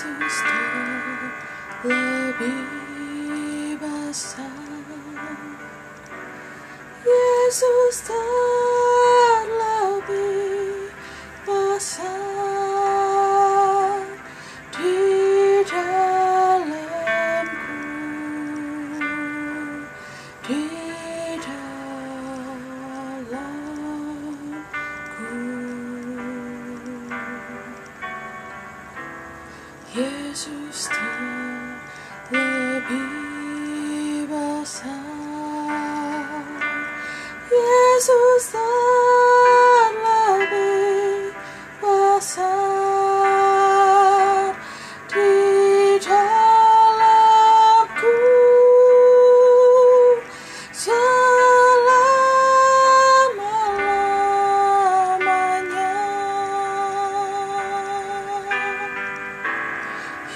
Yesus terlebih besar Yesus terlebih Yesus terlebih besar Yesus terlebih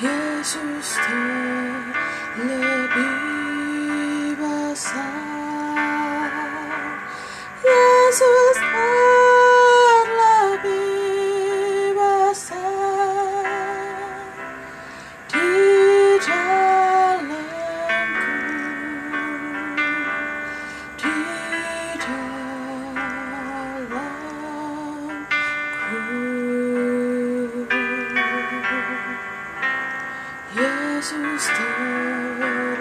selama-lamanya. Yesus terlebih Yesus terlebih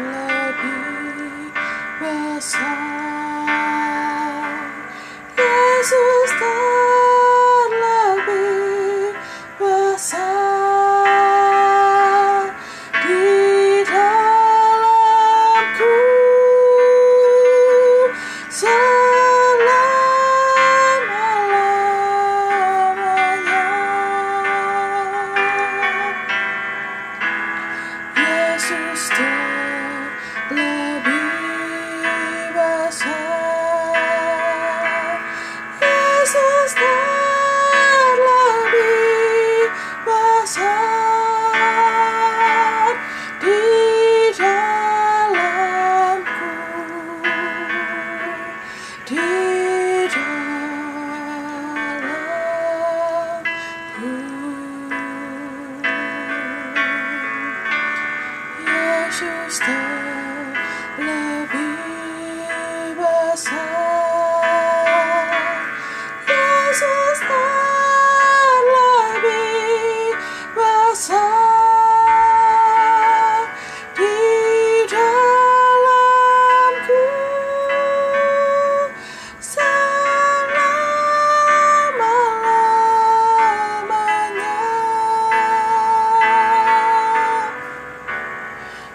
besar selama-lamanya Yesus dalamku Yesus terlebih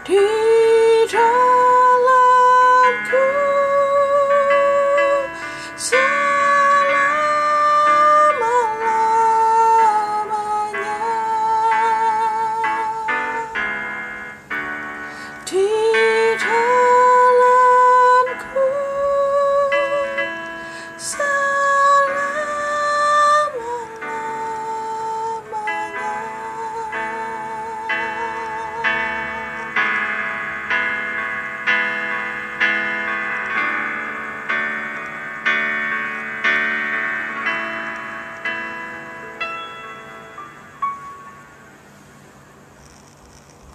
Peace.